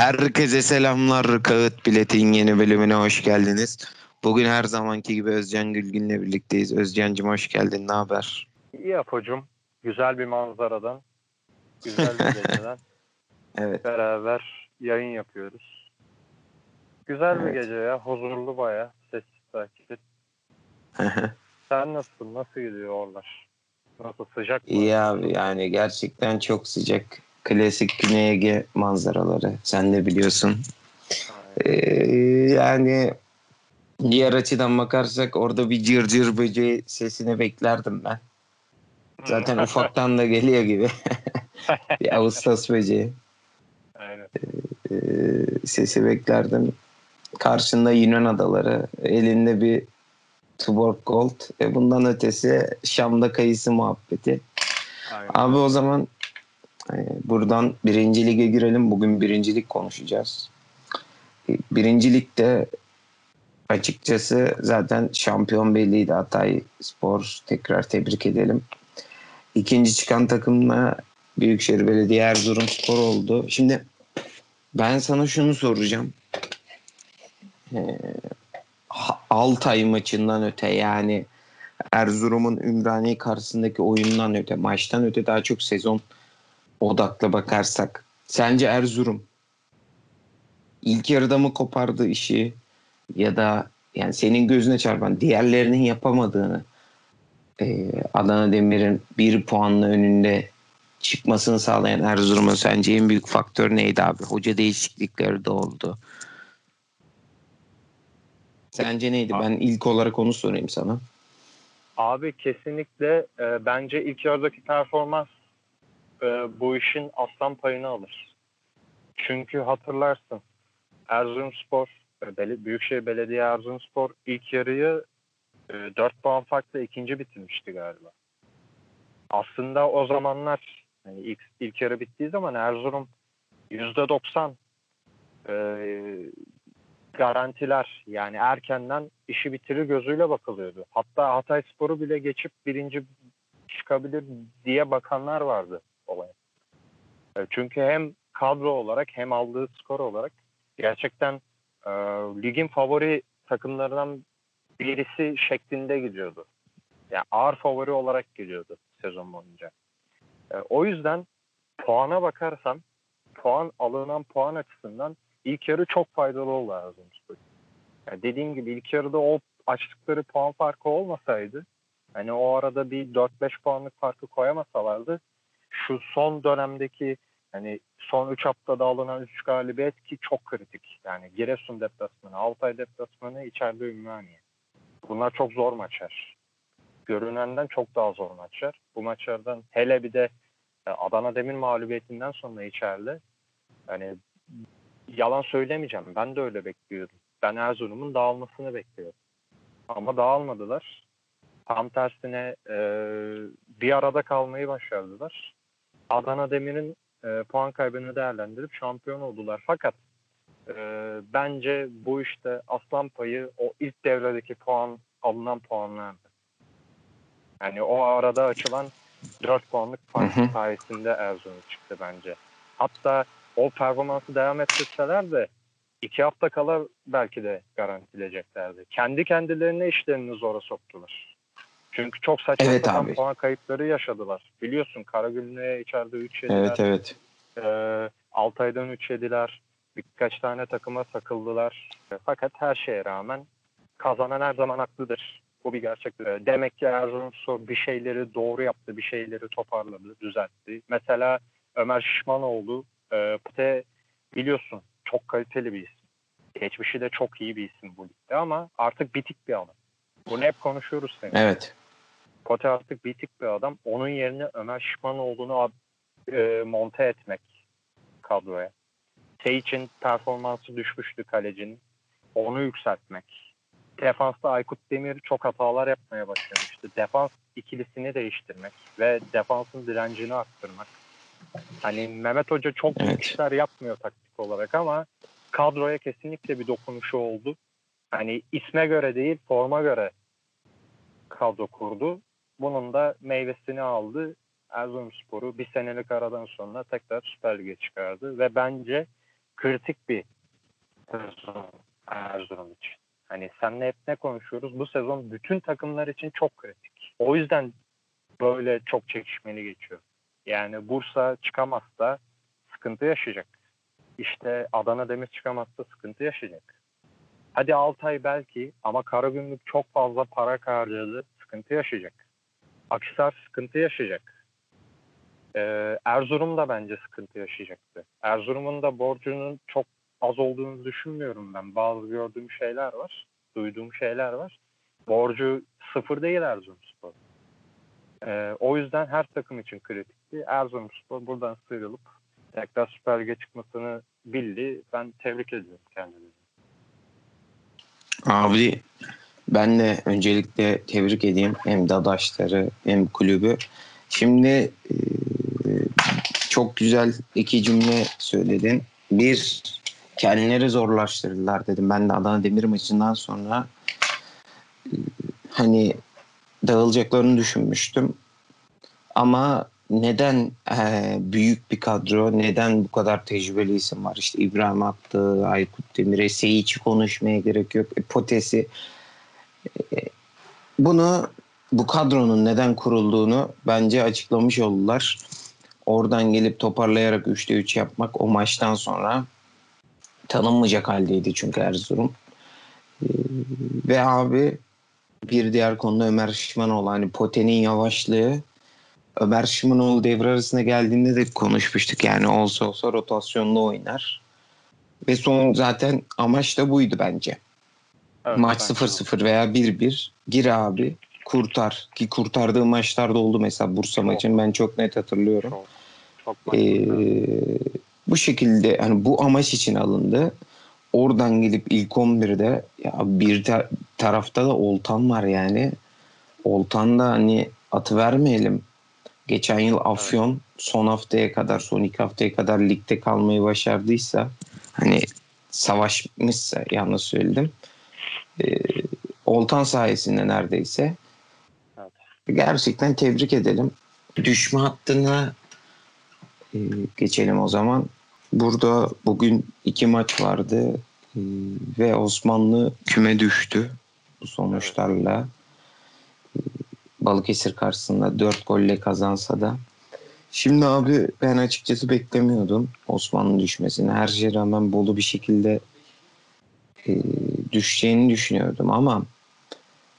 Herkese selamlar. Kağıt Bilet'in yeni bölümüne hoş geldiniz. Bugün her zamanki gibi Özcan Gülgün'le birlikteyiz. Özcan'cığım hoş geldin. Ne haber? İyi Apo'cum. Güzel bir manzaradan, güzel bir geceden Evet. beraber yayın yapıyoruz. Güzel bir Evet. gece ya. Huzurlu baya. Sessiz sakin. Sen nasılsın? Nasıl gidiyor oralar? Nasıl sıcak mı? İyi abi yani gerçekten çok sıcak. Klasik Güney Ege manzaraları. Sen de biliyorsun. Ee, yani diğer açıdan bakarsak orada bir cır cır böceği sesini beklerdim ben. Zaten ufaktan da geliyor gibi. bir Ağustos böceği. Aynen. Ee, sesi beklerdim. Karşında Yunan adaları, elinde bir Tuborg Gold. E bundan ötesi Şam'da kayısı muhabbeti. Aynen. Abi o zaman e, buradan birinci lige girelim. Bugün birincilik konuşacağız. E, Birinci ligde açıkçası zaten şampiyon belliydi Hatay Spor. Tekrar tebrik edelim. İkinci çıkan takımla Büyükşehir Belediye Erzurum Spor oldu. Şimdi ben sana şunu soracağım. Ee, Altay maçından öte yani Erzurum'un Ümraniye karşısındaki oyundan öte, maçtan öte daha çok sezon odaklı bakarsak. Sence Erzurum ilk yarıda mı kopardı işi ya da yani senin gözüne çarpan diğerlerinin yapamadığını e, Adana Demir'in bir puanla önünde çıkmasını sağlayan Erzurum'a sence en büyük faktör neydi abi? Hoca değişiklikleri de oldu. Sence neydi? Ben ilk olarak onu sorayım sana. Abi kesinlikle e, bence ilk yarıdaki performans e, bu işin aslan payını alır. Çünkü hatırlarsın Erzurumspor, e, Büyükşehir Belediye Erzurumspor ilk yarıyı e, 4 puan farklı ikinci bitirmişti galiba. Aslında o zamanlar hani ilk, ilk yarı bittiği zaman Erzurum %90 e, garantiler yani erkenden işi bitirir gözüyle bakılıyordu. Hatta Hatay Sporu bile geçip birinci çıkabilir diye bakanlar vardı olaya. E, Çünkü hem kadro olarak hem aldığı skor olarak gerçekten e, ligin favori takımlarından birisi şeklinde gidiyordu. Yani ağır favori olarak geliyordu sezon boyunca. E, o yüzden puana bakarsam puan alınan puan açısından ilk yarı çok faydalı oldu Erzurumspor. Yani dediğim gibi ilk yarıda o açtıkları puan farkı olmasaydı hani o arada bir 4-5 puanlık farkı koyamasalardı şu son dönemdeki hani son 3 haftada alınan 3 galibiyet ki çok kritik. Yani Giresun deplasmanı, Altay deplasmanı, içeride Ümraniye. Bunlar çok zor maçlar. Görünenden çok daha zor maçlar. Bu maçlardan hele bir de e, Adana Demir mağlubiyetinden sonra içeride hani yalan söylemeyeceğim. Ben de öyle bekliyordum. Ben Erzurum'un dağılmasını bekliyordum. Ama dağılmadılar. Tam tersine e, bir arada kalmayı başardılar. Adana Demir'in e, puan kaybını değerlendirip şampiyon oldular. Fakat e, bence bu işte aslan payı o ilk devredeki puan alınan puanlardı. Yani o arada açılan 4 puanlık fark Hı hı. sayesinde Erzurum çıktı bence. Hatta o performansı devam ettirseler de iki hafta kala belki de garantileyeceklerdi. Kendi kendilerine işlerini zora soktular. Çünkü çok saçma Evet sapan abi. puan kayıpları yaşadılar. Biliyorsun Karagümrük'e içeride 3 yediler. Evet evet. Ee, Altay'dan 3 yediler. Birkaç tane takıma takıldılar. E, Fakat her şeye rağmen kazanan her zaman haklıdır. Bu bir gerçek. Ee, Demek ki Erzurumspor bir şeyleri doğru yaptı, bir şeyleri toparladı, düzeltti. Mesela Ömer Şişmanoğlu, e, biliyorsun çok kaliteli bir isim. Geçmişi de çok iyi bir isim bu ligde ama artık bitik bir adam. Bunu hep konuşuyoruz seninle. Evet. Pote artık bitik bir adam. Onun yerine Ömer Şişmanoğlu'nu ad- e, monte etmek kadroya. Şey için performansı düşmüştü kalecinin. Onu yükseltmek. Defansta Aykut Demir çok hatalar yapmaya başlamıştı. Defans ikilisini değiştirmek ve defansın direncini arttırmak. Hani Mehmet Hoca çok Evet. işler yapmıyor taktik olarak ama kadroya kesinlikle bir dokunuşu oldu. Hani isme göre değil forma göre kadro kurdu. Bunun da meyvesini aldı. Erzurumspor'u bir senelik aradan sonra tekrar Süper Lig'e çıkardı ve bence kritik bir sezon Erzurum için. Hani senle hep ne konuşuyoruz? Bu sezon bütün takımlar için çok kritik. O yüzden böyle çok çekişmeli geçiyor. Yani Bursa çıkamazsa sıkıntı yaşayacak. İşte Adana Demir çıkamazsa sıkıntı yaşayacak. Hadi Altay belki ama Karagümrük çok fazla para harcadı. Sıkıntı yaşayacak. Akhisar sıkıntı yaşayacak. Ee, Erzurum da bence sıkıntı yaşayacaktı. Erzurum'un da borcunun çok az olduğunu düşünmüyorum ben. Bazı gördüğüm şeyler var. Duyduğum şeyler var. Borcu sıfır değil Erzurumspor. Ee, o yüzden her takım için kritikti. Erzurumspor buradan sıyrılıp tekrar Süper Lig'e çıkmasını bildi. Ben tebrik ediyorum kendilerini. Abi ben de öncelikle tebrik edeyim hem Dadaşları hem kulübü. Şimdi e, çok güzel iki cümle söyledin. Bir, kendileri zorlaştırdılar dedim. Ben de Adana Demir maçından sonra e, hani dağılacaklarını düşünmüştüm. Ama neden e, büyük bir kadro, neden bu kadar tecrübeli isim var? İşte İbrahim Attı, Aykut Demir'e, Seyiç'i konuşmaya gerek yok. E, Potes'i. Bunu bu kadronun neden kurulduğunu bence açıklamış oldular. Oradan gelip toparlayarak 3'te 3 yapmak o maçtan sonra tanınmayacak haldeydi çünkü Erzurum. Ee, ve abi bir diğer konuda Ömer Şişmanoğlu. Hani Pote'nin yavaşlığı Ömer Şişmanoğlu devre arasına geldiğinde de konuşmuştuk. Yani olsa olsa rotasyonlu oynar. Ve son zaten amaç da buydu bence. Evet, Maç bence de. 0-0 veya 1-1 gir abi kurtar. Ki kurtardığı maçlarda oldu mesela Bursa Çok. maçını ben çok net hatırlıyorum. Çok, çok Ee, bu şekilde hani bu amaç için alındı. Oradan gidip ilk 11'de ya bir ta- tarafta da Oltan var yani. Oltan da hani atı vermeyelim. Geçen yıl Afyon son haftaya kadar son iki haftaya kadar ligde kalmayı başardıysa hani savaşmışsa yalnız söyledim. Ee, Oltan sayesinde neredeyse. Evet. Gerçekten tebrik edelim. Düşme hattına e, geçelim o zaman. Burada bugün iki maç vardı e, ve Osmanlı küme düştü bu sonuçlarla. E, Balıkesir karşısında dört golle kazansa da. Şimdi abi ben açıkçası beklemiyordum Osmanlı düşmesini. Her şeye rağmen Bolu bir şekilde e, düşeceğini düşünüyordum ama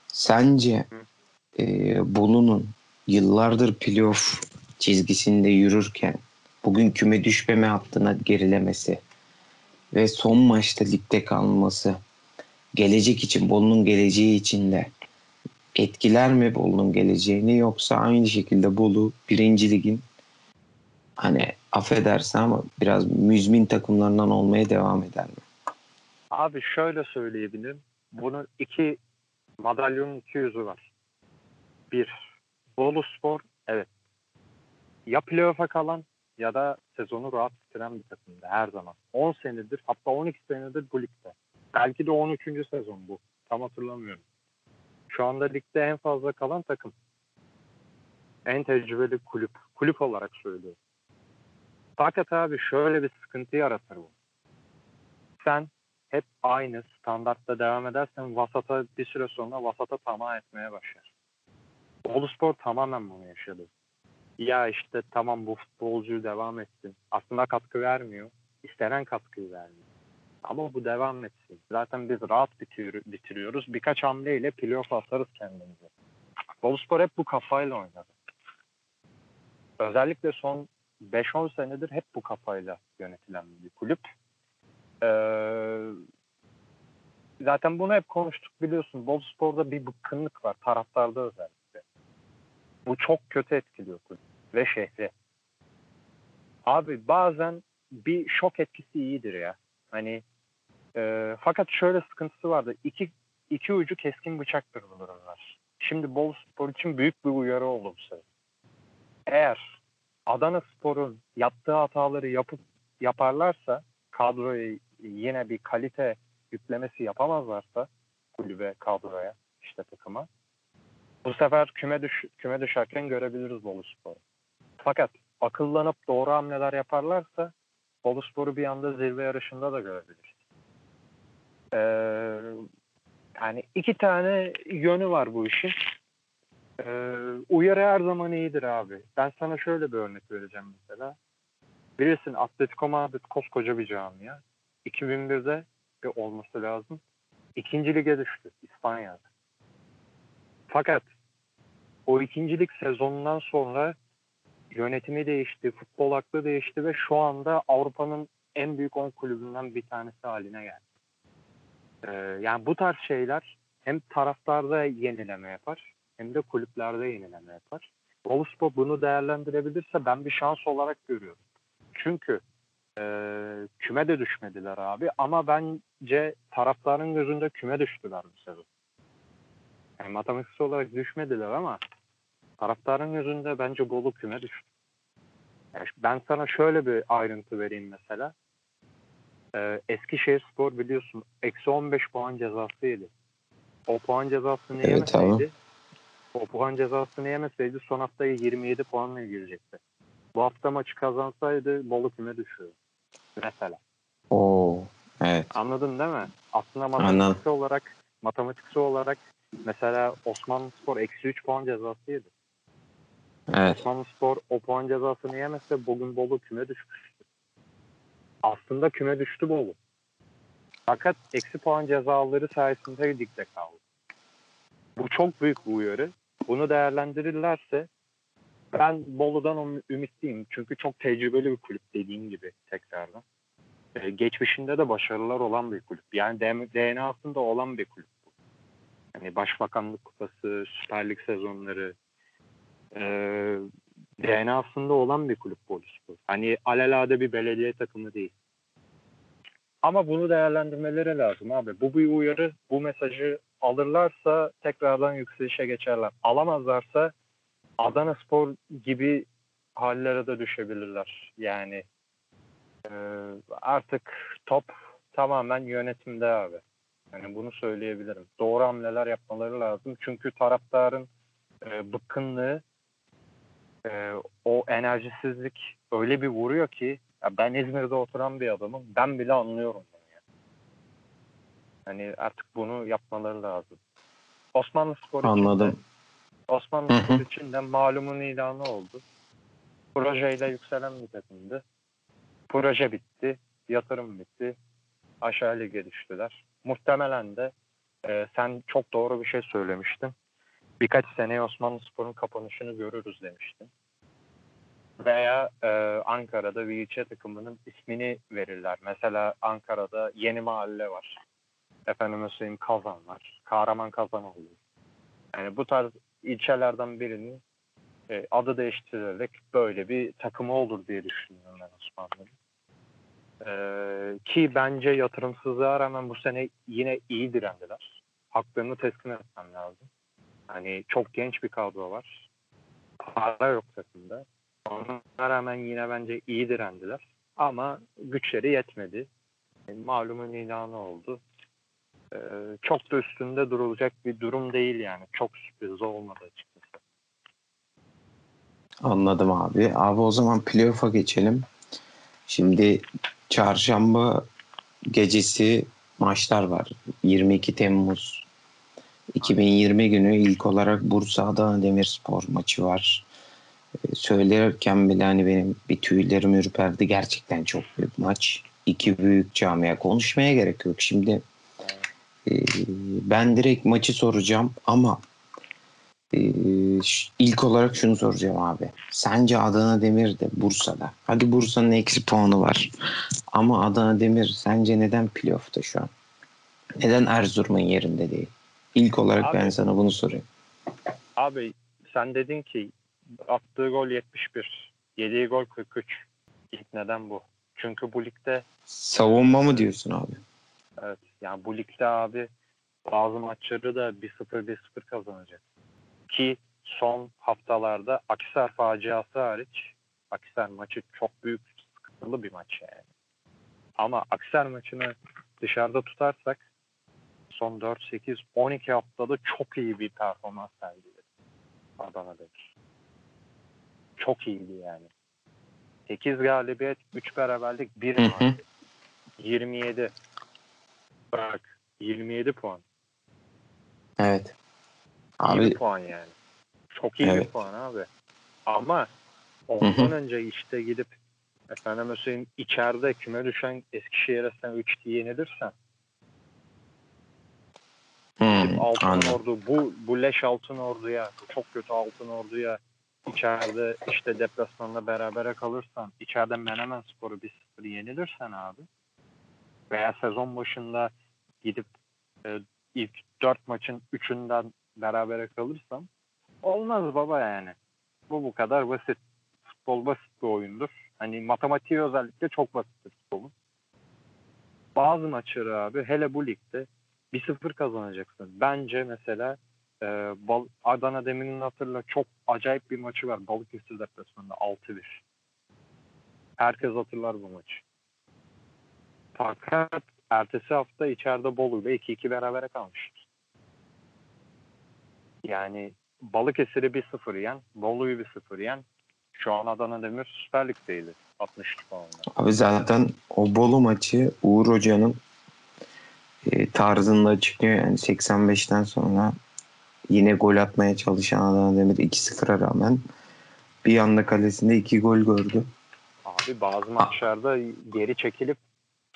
sence e, Bolu'nun yıllardır playoff çizgisinde yürürken bugün küme düşmeme hattına gerilemesi ve son maçta ligde kalması gelecek için Bolu'nun geleceği için de etkiler mi Bolu'nun geleceğini yoksa aynı şekilde Bolu birinci ligin hani affedersin ama biraz müzmin takımlarından olmaya devam eder mi? Abi şöyle söyleyebilirim. Bunun iki madalyonun iki yüzü var. Bir, Bolu Spor evet ya playoff'a kalan ya da sezonu rahat bitiren bir takımdı her zaman. 10 senedir hatta 12 senedir bu ligde. Belki de 13. sezon bu. Tam hatırlamıyorum. Şu anda ligde en fazla kalan takım. En tecrübeli kulüp. Kulüp olarak söylüyorum. Fakat abi şöyle bir sıkıntı yaratır bu. Sen hep aynı standartta devam edersen vasata bir süre sonra vasata tamah etmeye başlar. Bolu Spor tamamen bunu yaşadı. Ya işte tamam bu futbolcu devam etsin. Aslında katkı vermiyor. İstenen katkıyı vermiyor. Ama bu devam etsin. Zaten biz rahat bitiyor, bitiriyoruz. Birkaç hamleyle playoff atarız kendimize. Bolu Spor hep bu kafayla oynadı. Özellikle son 5-10 senedir hep bu kafayla yönetilen bir kulüp. Ee, zaten bunu hep konuştuk biliyorsun. Bol Spor'da bir bıkkınlık var taraftarda özellikle. Bu çok kötü etkiliyor ve şehri. Abi bazen bir şok etkisi iyidir ya. Hani e, fakat şöyle sıkıntısı vardı. İki, iki ucu keskin bıçaktır bu durumlar. Şimdi Bol Spor için büyük bir uyarı oldu bu sefer. Eğer Adana Spor'un yaptığı hataları yapıp yaparlarsa kadroya yine bir kalite yüklemesi yapamazlarsa kulübe, kadroya, işte takıma bu sefer küme düş küme düşerken görebiliriz Bolu Spor'u. Fakat akıllanıp doğru hamleler yaparlarsa Boluspor'u bir anda zirve yarışında da görebiliriz. Ee, yani iki tane yönü var bu işin. Ee, uyarı her zaman iyidir abi. Ben sana şöyle bir örnek vereceğim mesela. Bilirsin Atletico Madrid koskoca bir camia. 2001'de bir olması lazım. İkinci lige düştü İspanya'da. Fakat o ikincilik sezonundan sonra yönetimi değişti, futbol aklı değişti ve şu anda Avrupa'nın en büyük 10 kulübünden bir tanesi haline geldi. Ee, yani bu tarz şeyler hem taraftarda yenileme yapar hem de kulüplerde yenileme yapar. Boluspor bunu değerlendirebilirse ben bir şans olarak görüyorum. Çünkü e, küme de düşmediler abi ama bence taraftarın gözünde küme düştüler bu sezon. Yani matematiksel olarak düşmediler ama taraftarın gözünde bence Bolu küme düştü. Yani ben sana şöyle bir ayrıntı vereyim mesela. Ee, Eskişehir Spor biliyorsun eksi 15 puan cezası yedi. O puan cezasını Evet yemeseydi o puan cezasını yemeseydi son haftayı 27 puanla girecekti. Bu hafta maçı kazansaydı Bolu küme düşüyor. Mesela. Oo, evet. Anladın değil mi? Aslında Anladım. matematiksel olarak matematiksel olarak mesela Osmanlı Spor eksi 3 puan cezası yedi. Evet. Osmanlı Spor o puan cezasını yemezse bugün Bolu küme düşmüştü. Aslında küme düştü Bolu. Fakat eksi puan cezaları sayesinde ligde kaldı. Bu çok büyük bir uyarı. Bunu değerlendirirlerse ben Bolu'dan üm- ümitliyim. Çünkü çok tecrübeli bir kulüp dediğim gibi tekrardan. Ee, geçmişinde de başarılar olan bir kulüp. Yani DNA'sında olan bir kulüp. Yani Başbakanlık Kupası, Süper Lig sezonları, e, DNA'sında olan bir kulüp Boluspor. Hani alelade bir belediye takımı değil. Ama bunu değerlendirmeleri lazım abi. Bu bir uyarı. Bu mesajı alırlarsa tekrardan yükselişe geçerler. Alamazlarsa Adana Spor gibi hallere de düşebilirler. Yani e, artık top tamamen yönetimde abi. Yani bunu söyleyebilirim. Doğru hamleler yapmaları lazım. Çünkü taraftarın e, bıkkınlığı e, o enerjisizlik öyle bir vuruyor ki ya ben İzmir'de oturan bir adamım. Ben bile anlıyorum bunu ya. Hani artık bunu yapmaları lazım. Osmanlı Spor Anladım. Osmanlı. Spor için de malumun ilanı oldu. Projeyle yükselen bir takımdı. Proje bitti. Yatırım bitti. Aşağı lige düştüler. Muhtemelen de e, sen çok doğru bir şey söylemiştin. Birkaç seneye Osmanlı Spor'un kapanışını görürüz demiştin. Veya e, Ankara'da bir ilçe takımının ismini verirler. Mesela Ankara'da Yeni Mahalle var. Efendime söyleyeyim Kazan var. Kahraman Kazan oluyor. Yani bu tarz ilçelerden birinin e, adı değiştirilerek böyle bir takımı olur diye düşünüyorum ben Osmanlı'nın. E, ki bence yatırımsızlığa rağmen bu sene yine iyi direndiler. Haklarını teslim etmem lazım. Hani çok genç bir kadro var. Para yok takımda. Ona rağmen yine bence iyi direndiler. Ama güçleri yetmedi. E, malumun ilanı oldu. E, çok da üstünde durulacak bir durum değil yani. Çok sürpriz olmadı açıkçası. Anladım abi. Abi o zaman playoff'a geçelim. Şimdi çarşamba gecesi maçlar var. 22 Temmuz 2020 günü ilk olarak Bursa Adana Demirspor maçı var. Ee, Söylerken bile hani benim bir tüylerim ürperdi. Gerçekten çok büyük maç. İki büyük camia. Konuşmaya gerek yok. Şimdi ben direkt maçı soracağım ama e, ş- ilk olarak şunu soracağım abi. Sence Adana Demir de Bursa'da. Hadi Bursa'nın eksi puanı var. Ama Adana Demir sence neden playoff'ta şu an? Neden Erzurum'un yerinde değil? İlk olarak ben Abi- sana bunu sorayım. Abi sen dedin ki attığı gol 71. Yediği gol 43. İlk neden bu? Çünkü bu ligde Savunma mı diyorsun abi? evet yani bu ligde abi bazı maçları da 1-0 1-0 kazanacak. Ki son haftalarda Akisar faciası hariç Akisar maçı çok büyük sıkıntılı bir maç yani. Ama Akisar maçını dışarıda tutarsak son 4 8 12 haftada çok iyi bir performans sergiledi. Adana Demir. Çok iyiydi yani. 8 galibiyet, 3 beraberlik, 1 Hı hı. mağlubiyet. 27. Bak 27 puan. Evet. Bir Abi puan yani. Çok iyi bir Evet. puan abi. Ama ondan Hı önce işte gidip efendim söyleyeyim içeride küme düşen Eskişehir'e sen 3 yenilirsen hmm, Altın anladım. Ordu bu bu leş Altın Ordu'ya çok kötü Altın Ordu'ya içeride işte deplasmanda berabere kalırsan içeride Menemen Spor'u 1-0 yenilirsen abi veya sezon başında gidip e, ilk 4 maçın 3'ünden berabere kalırsan olmaz baba yani. Bu bu kadar basit. Futbol basit bir oyundur. Hani matematiği özellikle çok basittir futbolun. Bazı maçları abi hele bu ligde 1-0 kazanacaksın. Bence mesela e, Bal- Adana Demir'in hatırla çok acayip bir maçı var. Balıkesir deplasmanında 6-1. Herkes hatırlar bu maçı. Fakat ertesi hafta içeride Bolu'yla 2-2 berabere kalmıştır. Yani Balıkesir'i 1-0 yen, Bolu'yu 1-0 yen. Şu an Adana Demir Süper Lig'deydi. 63 puanla. Abi zaten o Bolu maçı Uğur Hoca'nın e, tarzında açıklıyor yani 85'ten sonra yine gol atmaya çalışan Adana Demir 2-0'a rağmen bir anda kalesinde iki gol gördü. Abi bazı maçlarda geri çekilip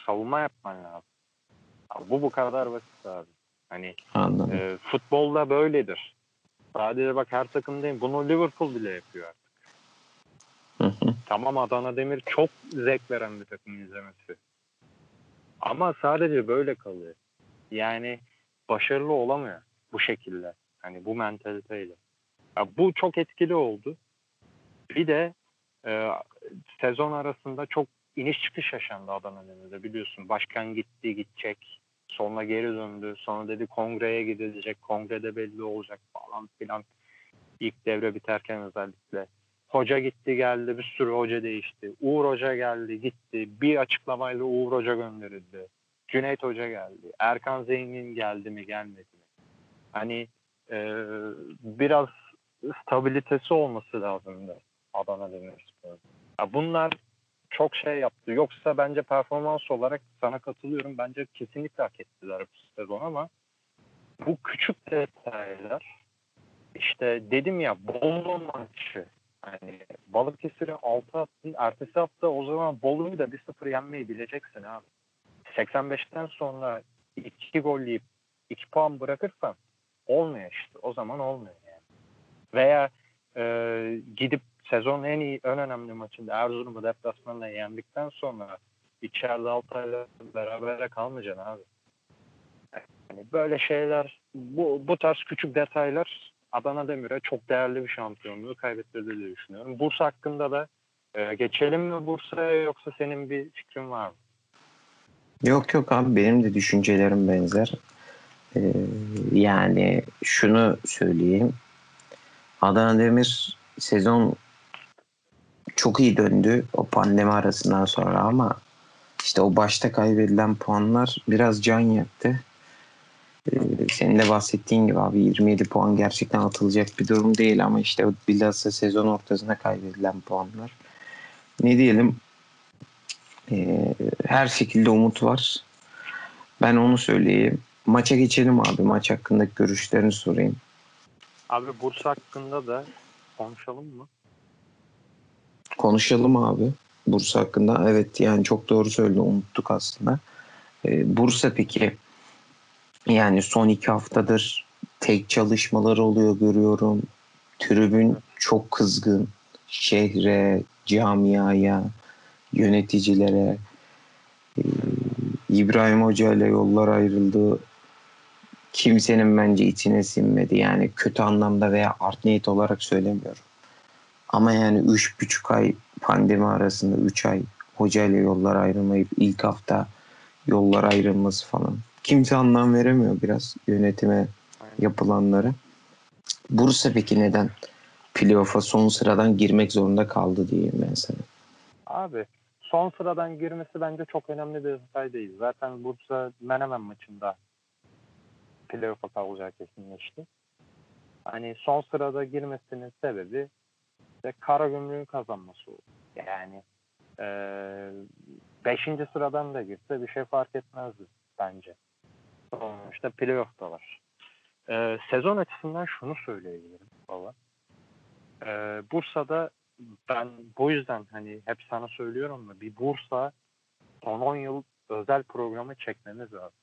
savunma yapman lazım. Abi bu bu kadar basit abi. Hani Anladım. e, futbolda böyledir. Sadece bak her takım değil. Bunu Liverpool bile yapıyor artık. Hı hı. Tamam Adana Demir çok zevk veren bir takım izlemesi. Ama sadece böyle kalıyor. Yani başarılı olamıyor bu şekilde. Hani bu mentaliteyle. Ya bu çok etkili oldu. Bir de e, sezon arasında çok iniş çıkış yaşandı Adana Demir'de biliyorsun. Başkan gitti gidecek. Sonra geri döndü. Sonra dedi kongreye gidilecek. Kongrede belli olacak falan filan. İlk devre biterken özellikle. Hoca gitti geldi bir sürü hoca değişti. Uğur Hoca geldi gitti. Bir açıklamayla Uğur Hoca gönderildi. Cüneyt Hoca geldi. Erkan Zengin geldi mi gelmedi mi? Hani e, biraz stabilitesi olması lazımdı Adana Demirspor'un. Bunlar çok şey yaptı. Yoksa bence performans olarak sana katılıyorum. Bence kesinlikle hak ettiler bu sezon ama bu küçük detaylar işte dedim ya Bolu maçı hani Balıkesir'e 6 attın. Ertesi hafta o zaman Bolu'yu da 1-0 yenmeyi bileceksin abi. 85'ten sonra 2 gol yiyip 2 puan bırakırsan olmuyor işte. O zaman olmuyor yani. Veya e, gidip sezonun en iyi en önemli maçında Erzurum'u deplasmanla yendikten sonra içeride Altay'la beraber kalmayacaksın abi. Yani böyle şeyler bu, bu tarz küçük detaylar Adana Demir'e çok değerli bir şampiyonluğu kaybettirdi diye düşünüyorum. Bursa hakkında da e, geçelim mi Bursa'ya yoksa senin bir fikrin var mı? Yok yok abi benim de düşüncelerim benzer. Ee, yani şunu söyleyeyim. Adana Demir sezon çok iyi döndü o pandemi arasından sonra ama işte o başta kaybedilen puanlar biraz can yaktı. Ee, senin de bahsettiğin gibi abi 27 puan gerçekten atılacak bir durum değil ama işte bilhassa sezon ortasında kaybedilen puanlar. Ne diyelim ee, her şekilde umut var. Ben onu söyleyeyim. Maça geçelim abi. Maç hakkındaki görüşlerini sorayım. Abi Bursa hakkında da konuşalım mı? Konuşalım abi. Bursa hakkında. Evet yani çok doğru söyledi. Unuttuk aslında. Ee, Bursa peki yani son iki haftadır tek çalışmalar oluyor görüyorum. Tribün çok kızgın. Şehre, camiaya, yöneticilere. Ee, İbrahim Hoca ile yollar ayrıldı. Kimsenin bence içine sinmedi. Yani kötü anlamda veya art niyet olarak söylemiyorum. Ama yani üç buçuk ay pandemi arasında üç ay hocayla yollar ayrılmayıp ilk hafta yollar ayrılması falan. Kimse anlam veremiyor biraz yönetime yapılanları. Bursa peki neden playoff'a son sıradan girmek zorunda kaldı diyeyim ben sana. Abi son sıradan girmesi bence çok önemli bir detay değil. Zaten Bursa Menemen maçında playoff'a kalacağı kesinleşti. Hani son sırada girmesinin sebebi işte Karagümrük'ün kazanması oldu. Yani Ee, beşinci sıradan da girse bir şey fark etmezdi bence. Sonuçta playoff'talar. Ee, sezon açısından şunu söyleyebilirim baba. Ee, Bursa'da ben bu yüzden hani hep sana söylüyorum da bir Bursa son 10 yıl özel programı çekmemiz lazım.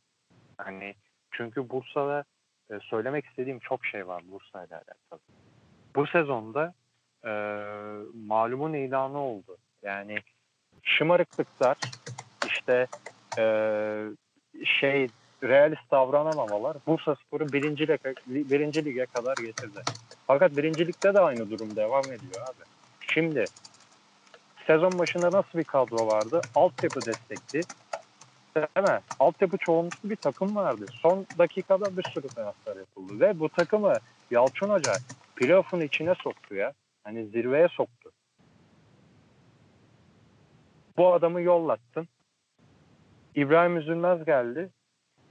Hani çünkü Bursa'da e, söylemek istediğim çok şey var Bursa ile alakalı. Bu sezonda e, malumun ilanı oldu. Yani şımarıklıklar işte e, şey realist davranamamalar Bursa Spor'u birinci, lige, birinci lige kadar getirdi. Fakat birincilikte de aynı durum devam ediyor abi. Şimdi sezon başında nasıl bir kadro vardı? Altyapı destekli. Değil mi? Altyapı çoğunluklu bir takım vardı. Son dakikada bir sürü transfer yapıldı. Ve bu takımı Yalçın Hoca playoff'un içine soktu ya. Hani zirveye soktu. Bu adamı yollattın. İbrahim Üzülmez geldi.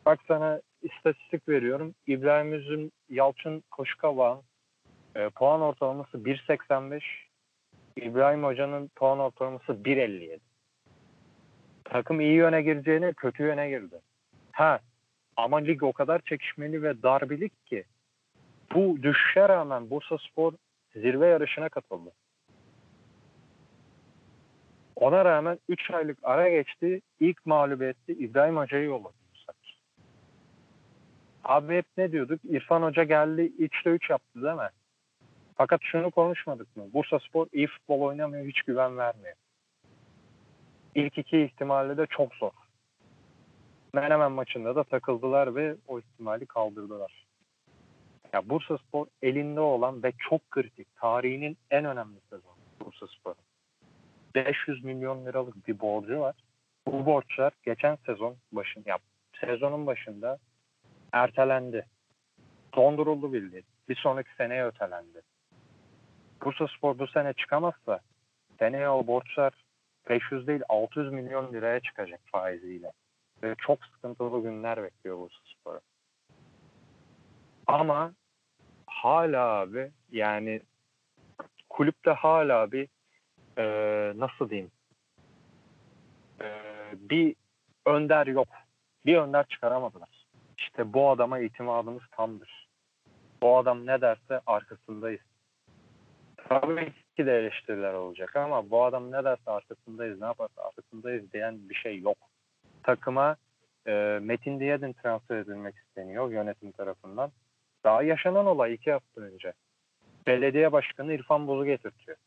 Bak sana istatistik veriyorum. İbrahim Üzüm, Yalçın Koşkavağ'ın e, puan ortalaması 1.85. İbrahim Hoca'nın puan ortalaması 1.57. Takım iyi yöne gireceğine kötü yöne girdi. Ha ama lig o kadar çekişmeli ve darbilik ki bu düşüşe rağmen Bursa Spor zirve yarışına katıldı. Ona rağmen 3 aylık ara geçti. İlk mağlubiyeti İbrahim Hoca'yı yolladı. Abi hep ne diyorduk? İrfan Hoca geldi 3'te 3 yaptı değil mi? Fakat şunu konuşmadık mı? Bursa Spor iyi futbol oynamıyor, hiç güven vermiyor. İlk iki ihtimalle de çok zor. Menemen maçında da takıldılar ve o ihtimali kaldırdılar. Ya Bursa Spor elinde olan ve çok kritik, tarihinin en önemli sezonu Bursa Spor. 500 milyon liralık bir borcu var. Bu borçlar geçen sezon başın ya sezonun başında ertelendi. Donduruldu bildi. Bir sonraki seneye ötelendi. Bursa Spor bu sene çıkamazsa seneye o borçlar 500 değil 600 milyon liraya çıkacak faiziyle. Ve çok sıkıntılı günler bekliyor Bursa Spor'u. Ama hala abi yani kulüpte hala bir e, nasıl diyeyim e, bir önder yok. Bir önder çıkaramadılar. İşte bu adama itimadımız tamdır. Bu adam ne derse arkasındayız. Tabii ki de eleştiriler olacak ama bu adam ne derse arkasındayız, ne yaparsa arkasındayız diyen bir şey yok. Takıma e, Metin Diyadin transfer edilmek isteniyor yönetim tarafından. Daha yaşanan olay iki hafta önce. Belediye başkanı İrfan Boz'u getirtiyor.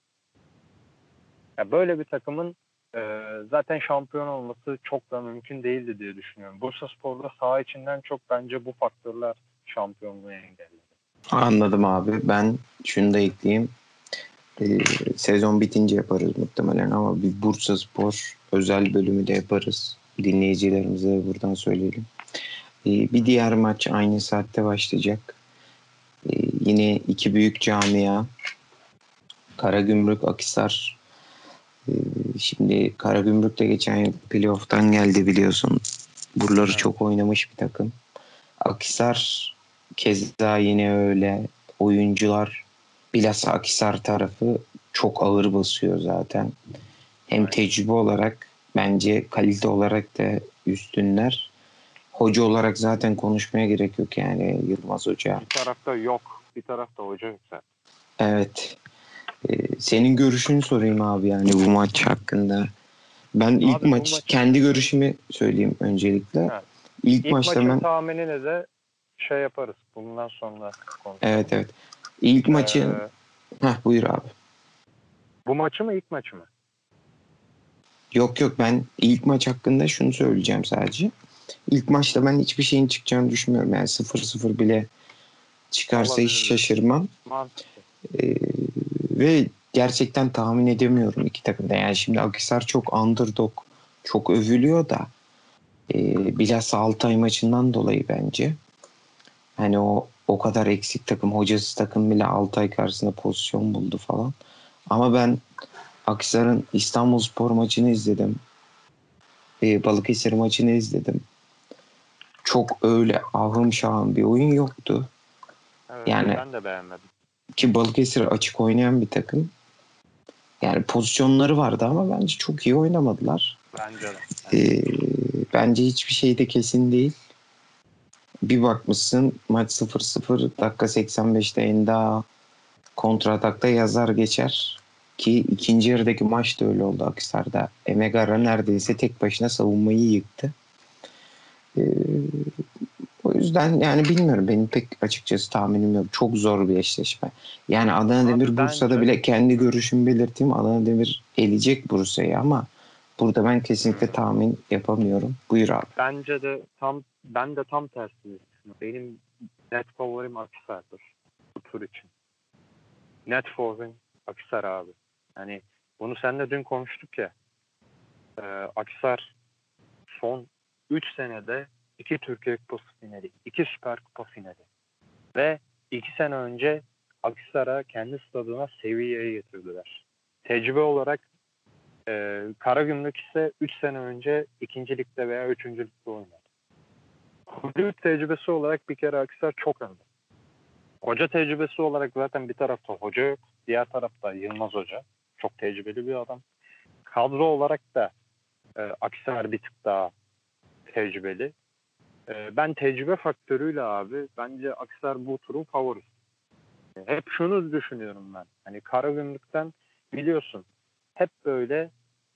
Ya böyle bir takımın e, zaten şampiyon olması çok da mümkün değildi diye düşünüyorum. Bursa Spor'da saha içinden çok bence bu faktörler şampiyonluğu engelledi. Anladım abi. Ben şunu da ekleyeyim. Ee, sezon bitince yaparız muhtemelen ama bir Bursa Spor özel bölümü de yaparız. Dinleyicilerimize buradan söyleyelim. Ee, bir diğer maç aynı saatte başlayacak. Ee, yine iki büyük camia Karagümrük Akisar ee, şimdi Karagümrük de geçen yıl playoff'tan geldi biliyorsun. Buraları evet. çok oynamış bir takım. Akisar keza yine öyle oyuncular bilhassa Akisar tarafı çok ağır basıyor zaten. Hem tecrübe olarak bence kalite olarak da üstünler. Hoca olarak zaten konuşmaya gerek yok yani Yılmaz Hoca. Bir tarafta yok, bir tarafta hoca zaten. Evet. Ee, senin görüşünü sorayım abi yani bu maç hakkında. Ben abi ilk maç, maç kendi görüşümü söyleyeyim öncelikle. Ha. İlk, ilk maçta ben tahminini de şey yaparız. Bundan sonra konuşalım. Evet evet. İlk ee, maçı Heh, buyur abi. Bu maçı mı ilk maçı mı? Yok yok ben ilk maç hakkında şunu söyleyeceğim sadece. İlk maçta ben hiçbir şeyin çıkacağını düşünmüyorum. Yani 0-0 bile çıkarsa Olabilir. hiç şaşırmam. Ee, ve gerçekten tahmin edemiyorum iki takımda. Yani şimdi Akisar çok underdog, çok övülüyor da e, bilhassa Altay maçından dolayı bence. Hani o o kadar eksik takım, hocası takım bile Altay karşısında pozisyon buldu falan. Ama ben Akisar'ın İstanbul Spor maçını izledim. E, Balıkesir maçını izledim. Çok öyle ahım şahım bir oyun yoktu. Evet, yani ben de beğenmedim ki Balıkesir açık oynayan bir takım. Yani pozisyonları vardı ama bence çok iyi oynamadılar. Bence de. Ee, bence hiçbir şey de kesin değil. Bir bakmışsın maç 0-0 dakika 85'te Enda kontra atakta yazar geçer. Ki ikinci yarıdaki maç da öyle oldu Akhisar'da. Emegara neredeyse tek başına savunmayı yıktı. Ee, o yüzden yani bilmiyorum benim pek açıkçası tahminim yok. Çok zor bir eşleşme. Yani Adana Abi Demir Bursa'da bile kendi görüşümü belirteyim. Adana Demir elecek Bursa'yı ama burada ben kesinlikle tahmin yapamıyorum. Buyur abi. Bence de tam ben de tam tersini. Benim net favorim Akhisar'dır bu tur için. Net favorim Akhisar abi. Hani bunu seninle dün konuştuk ya. Ee, Akhisar son 3 senede 2 Türkiye Kupası finali, 2 Süper Kupa finali ve 2 sene önce Akhisar'a kendi stadına seviyeye getirdiler. Tecrübe olarak e, Karagümrük ise 3 sene önce ikincilikte veya üçüncülükte oynadı. Kulüp tecrübesi olarak bir kere Akhisar çok önde. Hoca tecrübesi olarak zaten bir tarafta hoca yok. Diğer tarafta Yılmaz Hoca. Çok tecrübeli bir adam. Kadro olarak da e, Akhisar bir tık daha tecrübeli. E, ben tecrübe faktörüyle abi bence Akhisar bu turun favorisi. E, Hep şunu düşünüyorum ben. Hani Karagümrük'ten biliyorsun hep böyle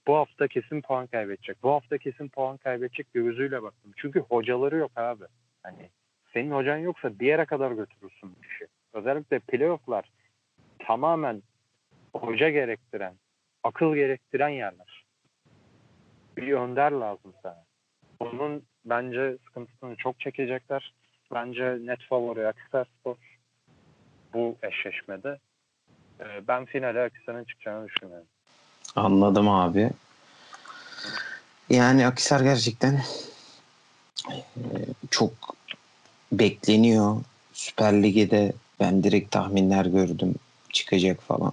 bu hafta kesin puan kaybedecek. Bu hafta kesin puan kaybedecek gözüyle baktım. Çünkü hocaları yok abi. Hani senin hocan yoksa bir yere kadar götürürsün bu işi. Özellikle playofflar tamamen hoca gerektiren, akıl gerektiren yerler. Bir önder lazım sana. Onun bence sıkıntısını çok çekecekler. Bence net favori Akhisarspor bu eşleşmede. Ee, Ben finale Akhisar'ın çıkacağını düşünüyorum. Anladım abi. Yani Akhisar gerçekten e, çok bekleniyor. Süper Lig'e de ben direkt tahminler gördüm çıkacak falan.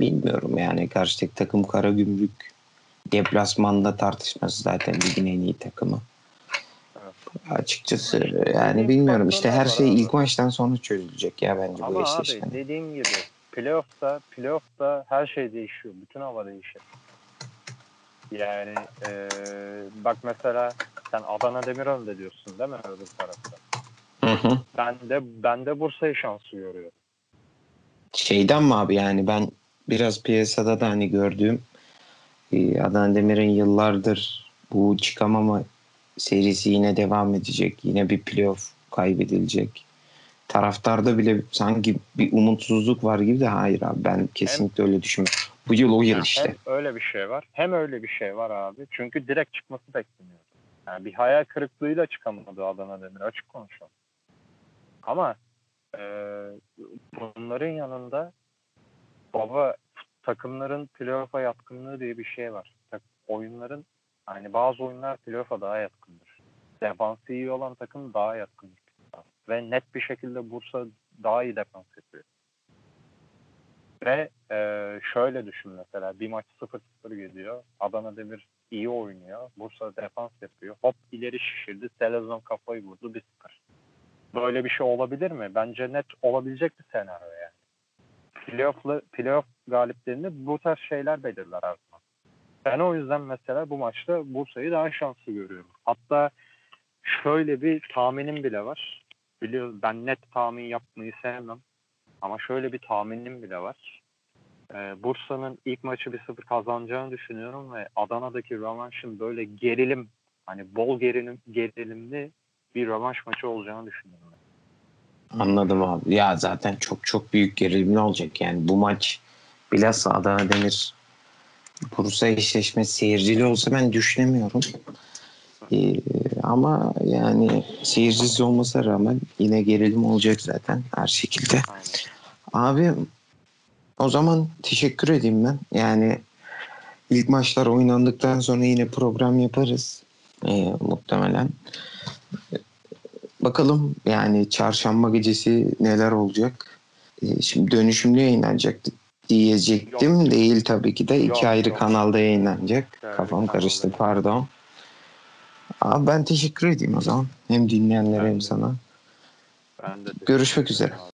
Bilmiyorum yani karşıdaki takım Karagümrük deplasmanda tartışması zaten ligin en iyi takımı. Açıkçası yani bilmiyorum işte her şey ilk maçtan sonra çözülecek ya bence bu Ama abi dediğim gibi playoff'ta playoff'ta her şey değişiyor. Bütün hava değişir. Yani eee, bak mesela sen Adana Demirören'de diyorsun değil mi öbür tarafta? Hı hı. Ben de ben de Bursa'yı şanslı görüyorum. Şeyden mi abi yani ben biraz piyasada da hani gördüğüm e, Adana Demir'in yıllardır bu çıkamama serisi yine devam edecek. Yine bir playoff kaybedilecek. Taraftarda bile sanki bir umutsuzluk var gibi de hayır abi ben kesinlikle öyle düşünmüyorum. Bu yıl o yıl işte. Hem öyle bir şey var. Hem öyle bir şey var abi. Çünkü direkt çıkması bekleniyor. Yani bir hayal kırıklığıyla çıkamadı Adana Demir. Açık konuşalım. Ama eee, bunların yanında baba takımların playoff'a yatkınlığı diye bir şey var. Tak- Oyunların hani bazı oyunlar playoff'a daha yatkındır. Defansı iyi olan takım daha yatkındır. Ve net bir şekilde Bursa daha iyi defans yapıyor. Ve e, şöyle düşün mesela bir maç 0-0 gidiyor. Adana Demir iyi oynuyor. Bursa defans yapıyor. Hop ileri şişirdi. Selezon kafayı vurdu 1-0. Böyle bir şey olabilir mi? Bence net olabilecek bir senaryo yani. Playoff'lı, playoff galiplerini bu tarz şeyler belirler her zaman. Ben o yüzden mesela bu maçta Bursa'yı daha şanslı görüyorum. Hatta şöyle bir tahminim bile var. Biliyor, ben net tahmin yapmayı sevmem. Ama şöyle bir tahminim bile var. Ee, Bursa'nın ilk maçı 1-0 kazanacağını düşünüyorum ve Adana'daki rövanşın böyle gerilim hani bol gerilim gerilimli bir rövanş maçı olacağını düşünüyorum. Anladım abi. Ya zaten çok çok büyük gerilimli olacak yani bu maç bilhassa Adana Demir Bursa eşleşmesi seyircili olsa ben düşünemiyorum. Ee, ama yani seyircisiz olmasına rağmen yine gerilim olacak zaten her şekilde. Abi o zaman teşekkür edeyim ben. Yani ilk maçlar oynandıktan sonra yine program yaparız. Ee, muhtemelen. Bakalım yani çarşamba gecesi neler olacak. Ee, şimdi dönüşümlü yayınlanacak diyecektim. Yok. Değil tabii ki de. iki Yok, ayrı yok. kanalda yayınlanacak. Evet, Kafam kanalda. karıştı pardon. Abi ben teşekkür edeyim o zaman. Hem dinleyenlere Ben hem de. sana. Ben de Görüşmek üzere. abi.